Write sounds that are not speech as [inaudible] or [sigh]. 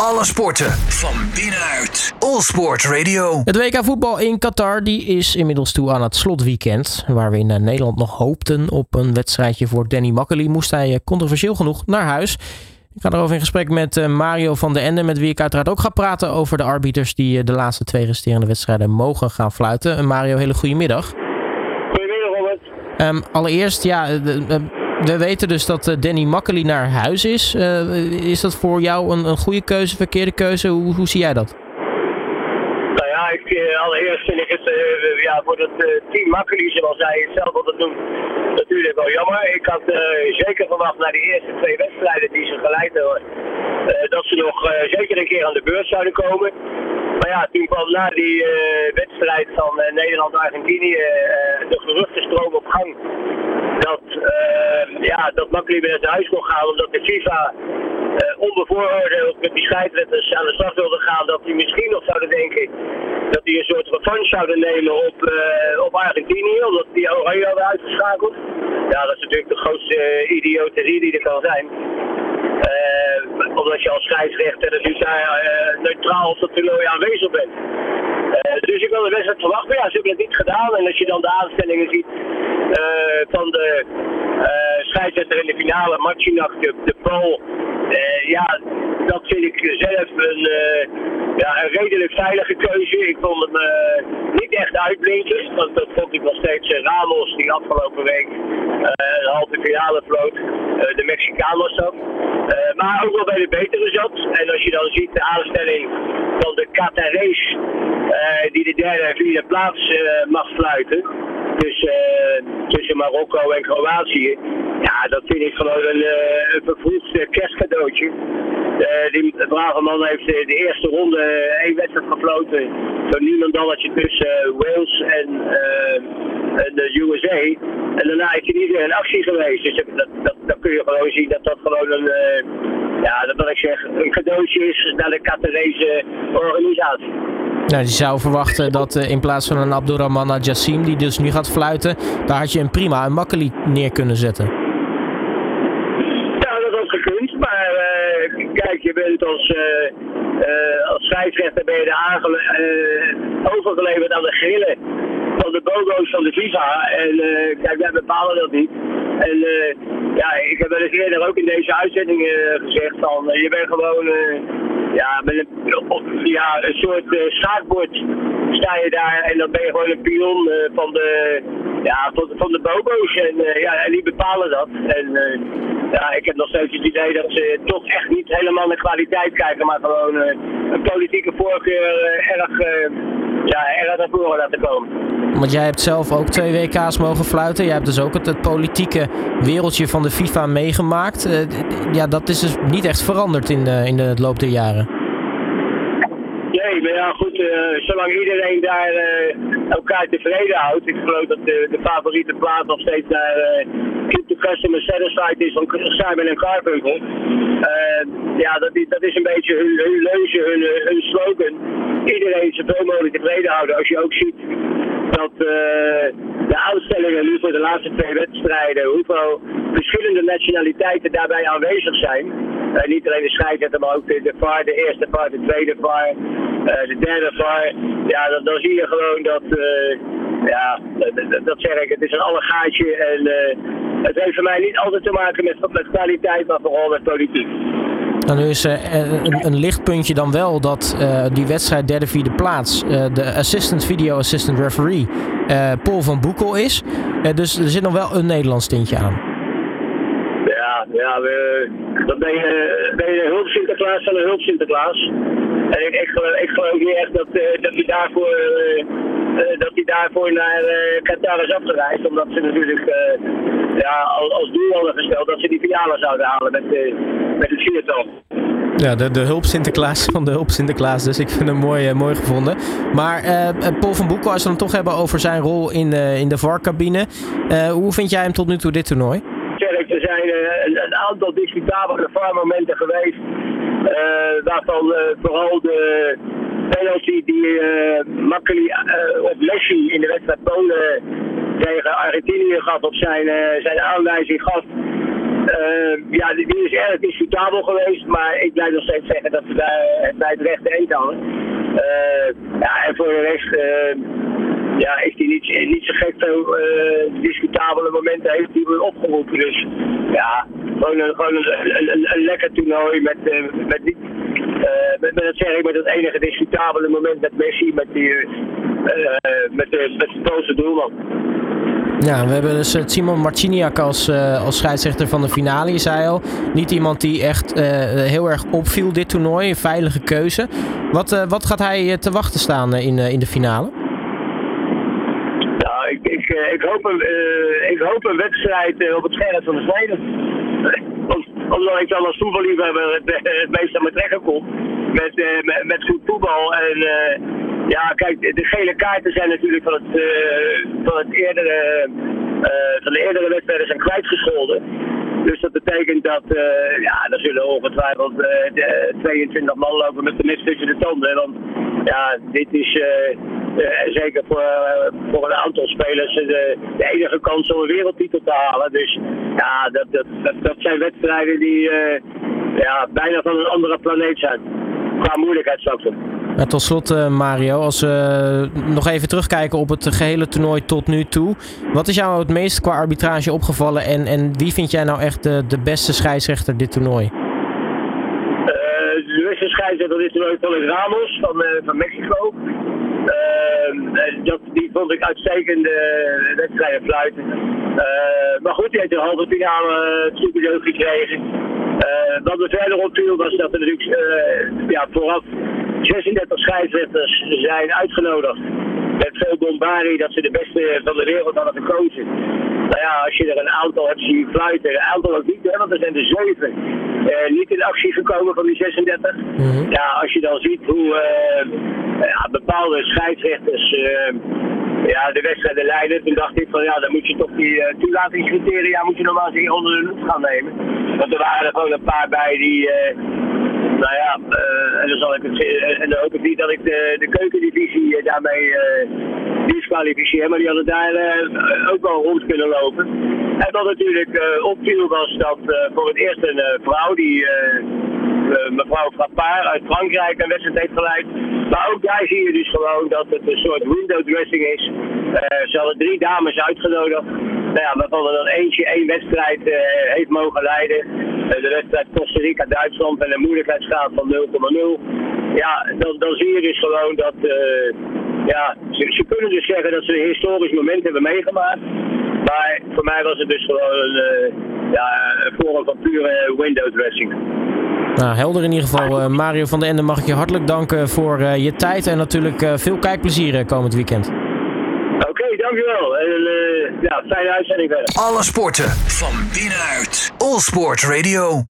Alle sporten van binnenuit. All Sport Radio. Het WK voetbal in Qatar die is inmiddels toe aan het slotweekend. Waar we in eh, Nederland nog hoopten op een wedstrijdje voor Danny Makkely, moest hij eh, controversieel genoeg naar huis. Ik ga erover in gesprek met eh, Mario van der Ende, met wie ik uiteraard ook ga praten over de arbiters die de laatste twee resterende wedstrijden mogen gaan fluiten. Mario, hele goede middag. Goedemiddag, Robert. Um, allereerst, ja, we weten dus dat eh, Danny Makkely naar huis is. Uh, is dat voor jou een, een goede keuze, verkeerde keuze? Hoe, hoe zie jij dat? Nou ja, ik, uh, allereerst vind ik het uh, ja, voor het team Makkely, zoals hij het zelf altijd noemt, natuurlijk wel jammer. Ik had zeker verwacht na de eerste twee wedstrijden die ze geleid hebben, dat ze nog zeker een keer aan de beurt zouden komen. Maar ja, toen kwam na die wedstrijd van Nederland-Argentinië de geruchtenstroom op gang dat, uh, ja, dat Makkeli weer naar huis kon gaan omdat de FIFA uh, onbevooroordeeld met die scheidsrechters aan de slag wilde gaan. Dat die misschien nog zouden denken dat die een soort revanche zouden nemen op, uh, op Argentinië, omdat die Oranje hadden uitgeschakeld. Ja, dat is natuurlijk de grootste idioterie die er kan zijn. omdat je als scheidsrechter natuurlijk daar neutraal op dat toernooi aanwezig bent. Dus ik wilde best het verwachten, maar ja, ze hebben het niet gedaan. En als je dan de aanstellingen ziet van de scheidsrechter in de finale, Machinak, de, de Pool, uh, ja, dat vind ik zelf een, uh, ja, een redelijk veilige keuze. Ik vond hem uh, niet echt uitblinken, want dat vond ik nog steeds Ramos, die afgelopen week een halve finale vloot. de Mexicaan was dat. maar ook wel bij de betere zat. En als je dan ziet de aanstelling van de Qatarees, die de derde en vierde plaats mag fluiten tussen, tussen Marokko en Kroatië. Ja, dat vind ik gewoon een, een vervroegd kerstcadeautje. Die brave man heeft de eerste ronde één wedstrijd gefloten. Zo niemandalletje tussen Wales en, uh, en de USA. En daarna is hij niet weer in actie geweest. Dus dat, dat, dat kun je gewoon zien dat dat gewoon een, ja, dat wat ik zeg, een cadeautje is naar de Qatarese organisatie. Nou, je zou verwachten dat uh, in plaats van een Abdurrahman Jassim, die dus nu gaat fluiten, daar had je een prima een Makkeli neer kunnen zetten. kijk, je bent als, uh, als scheidsrechter ben je overgeleverd aan de grillen van de bogo's van de FIFA. En kijk, wij bepalen dat niet. En ja, ik heb wel eens eerder ook in deze uitzending gezegd van, je bent gewoon ja, met een, ja, een soort schaakbord sta je daar en dan ben je gewoon een pion van de ja, van, de bobo's. En, ja, en die bepalen dat. En ja, ik heb nog steeds het idee dat ze toch echt niet helemaal naar kwaliteit kijken, maar gewoon een politieke voorkeur erg, ja, erg naar voren laten komen. Want jij hebt zelf ook twee WK's mogen fluiten. Jij hebt dus ook het, het politieke wereldje van de FIFA meegemaakt. ja, dat is dus niet echt veranderd in, in de loop der jaren. Nee, maar ja goed, zolang iedereen daar elkaar tevreden houdt. Ik geloof dat de, de favoriete plaat nog steeds daar keep the customer satisfied is van Simon en Carfunkel. Uh, ja, dat is, dat is een beetje hun, hun leuze, hun, hun slogan. Iedereen zoveel mogelijk tevreden houden. Als je ook ziet dat uh, de aanstellingen nu voor de laatste twee wedstrijden, hoeveel verschillende nationaliteiten daarbij aanwezig zijn. Niet alleen de scheidsrechter, maar ook de, VAR, de eerste VAR, de tweede VAR, uh, de derde VAR. Ja, dan, zie je gewoon dat, ja, dat, dat, zeg ik, het is een allegaatje en het heeft voor mij niet altijd te maken met, met kwaliteit, maar vooral met politiek. Nou, nu is uh, een, een, lichtpuntje dan wel dat uh, die wedstrijd derde, vierde plaats de assistant video assistant referee Paul van Boekel is. dus er zit nog wel een Nederlands tintje aan. Ja, ja we, dan ben je, ben je hulp Sinterklaas van een hulp Sinterklaas. En ik, ik, ik geloof niet echt dat, dat je daarvoor dat hij daarvoor naar Qatar is afgereisd. Omdat ze natuurlijk ja, als, doel hadden gesteld dat ze die finale zouden halen met, met het. Ja, de, de hulp Sinterklaas [laughs] van de hulp Sinterklaas. Dus ik vind hem mooi, mooi gevonden. Maar Paul van Boekel, als we het toch hebben over zijn rol in in de VAR-cabine. hoe vind jij hem tot nu toe dit toernooi? Er zijn een, een aantal discutabele VAR-momenten geweest. waarvan vooral de penalty die uh, Makkeli op Messi in de wedstrijd Polen tegen Argentinië gaf op zijn, zijn aanwijzing gaf. Ja, die, die, is erg discutabel geweest, maar ik blijf nog steeds zeggen dat we daar bij het rechte eend hadden. ja, en voor de rest ja, is hij niet, niet zo gek veel discutabele momenten heeft hij weer opgeroepen. Dus ja, gewoon een, gewoon een, een, een lekker toernooi met, uh, met, met, met, zeg ik, met het enige discutabele moment met Messi, met, die, met, de, met de doelman. Ja, we hebben dus Simon Marciniak als, als scheidsrechter van de finale. Zei al, niet iemand die echt heel erg opviel dit toernooi. Een veilige keuze. Wat, wat gaat hij te wachten staan in, in de finale? ik, eh, ik, hoop, een, ik hoop een wedstrijd op het scherm van de snede. Omdat ik dan als voetballiefhebber het, het meest aan mijn trekken kom. Met, met, met, goed voetbal. En ja, kijk, de gele kaarten zijn natuurlijk van het, van het eerdere, van de eerdere wedstrijden zijn kwijtgescholden. Dus dat betekent dat, uh, ja, er zullen ongetwijfeld uh, 22 man lopen met de mist tussen de tanden. Want ja, dit is uh, zeker voor, voor een aantal spelers de, de, enige kans om een wereldtitel te halen. Dus ja, dat, dat, dat, dat zijn wedstrijden die ja, bijna van een andere planeet zijn. Qua moeilijkheidsfactor. Ja, tot slot, uh, Mario, als we nog even terugkijken op het gehele toernooi tot nu toe. Wat is jou het meest qua arbitrage opgevallen en, en wie vind jij nou echt de, de beste scheidsrechter dit toernooi? Uh, de beste scheidsrechter dit toernooi is Ramos van, uh, van Mexico. dat, die vond ik uitstekende wedstrijden fluiten. maar goed, die heeft de halve finale superdeug gekregen. wat me verder opviel was dat er natuurlijk ja, vooraf 36 scheidsrechters zijn uitgenodigd. Met veel bombardie dat ze de beste van de wereld hadden gekozen. Nou ja, als je er een aantal hebt zien fluiten, een aantal ook niet, hè, want er zijn er zeven uh, niet in actie gekomen van die 36. Mhm. Ja, als je dan ziet hoe uh, ja, bepaalde scheidsrechters uh, ja, de wedstrijden leiden, toen dacht ik van ja, dan moet je toch die toelatingscriteria moet je normaal eens onder de loep gaan nemen. Want er waren er gewoon een paar bij die nou ja, uh, en dan zal ik het, uh, dan hoop ik niet dat ik de, de keukendivisie uh, daarmee uh, disqualificeer, maar die hadden daar ook wel rond kunnen lopen. En wat natuurlijk opviel was dat voor het eerst een vrouw die mevrouw Frappard uit Frankrijk een wedstrijd heeft geleid. Maar ook daar zie je dus gewoon dat het een soort window dressing is. ze hadden drie dames uitgenodigd. Nou ja, waarvan er dan eentje één wedstrijd heeft mogen leiden. De wedstrijd Costa Rica-Duitsland en een moeilijkheidsgraad van 0,0. Ja, dan, dan zie je dus gewoon dat, uh, ja, ze, kunnen dus zeggen dat ze een historisch moment hebben meegemaakt. Maar voor mij was het dus gewoon een, uh, ja, een vorm van pure window dressing. Nou, helder in ieder geval. Mario van den Ende mag ik je hartelijk danken voor je tijd en natuurlijk veel kijkplezier komend weekend. Dankjewel. En ja, fijne uitzending verder. Alle sporten van binnenuit. All Sport Radio.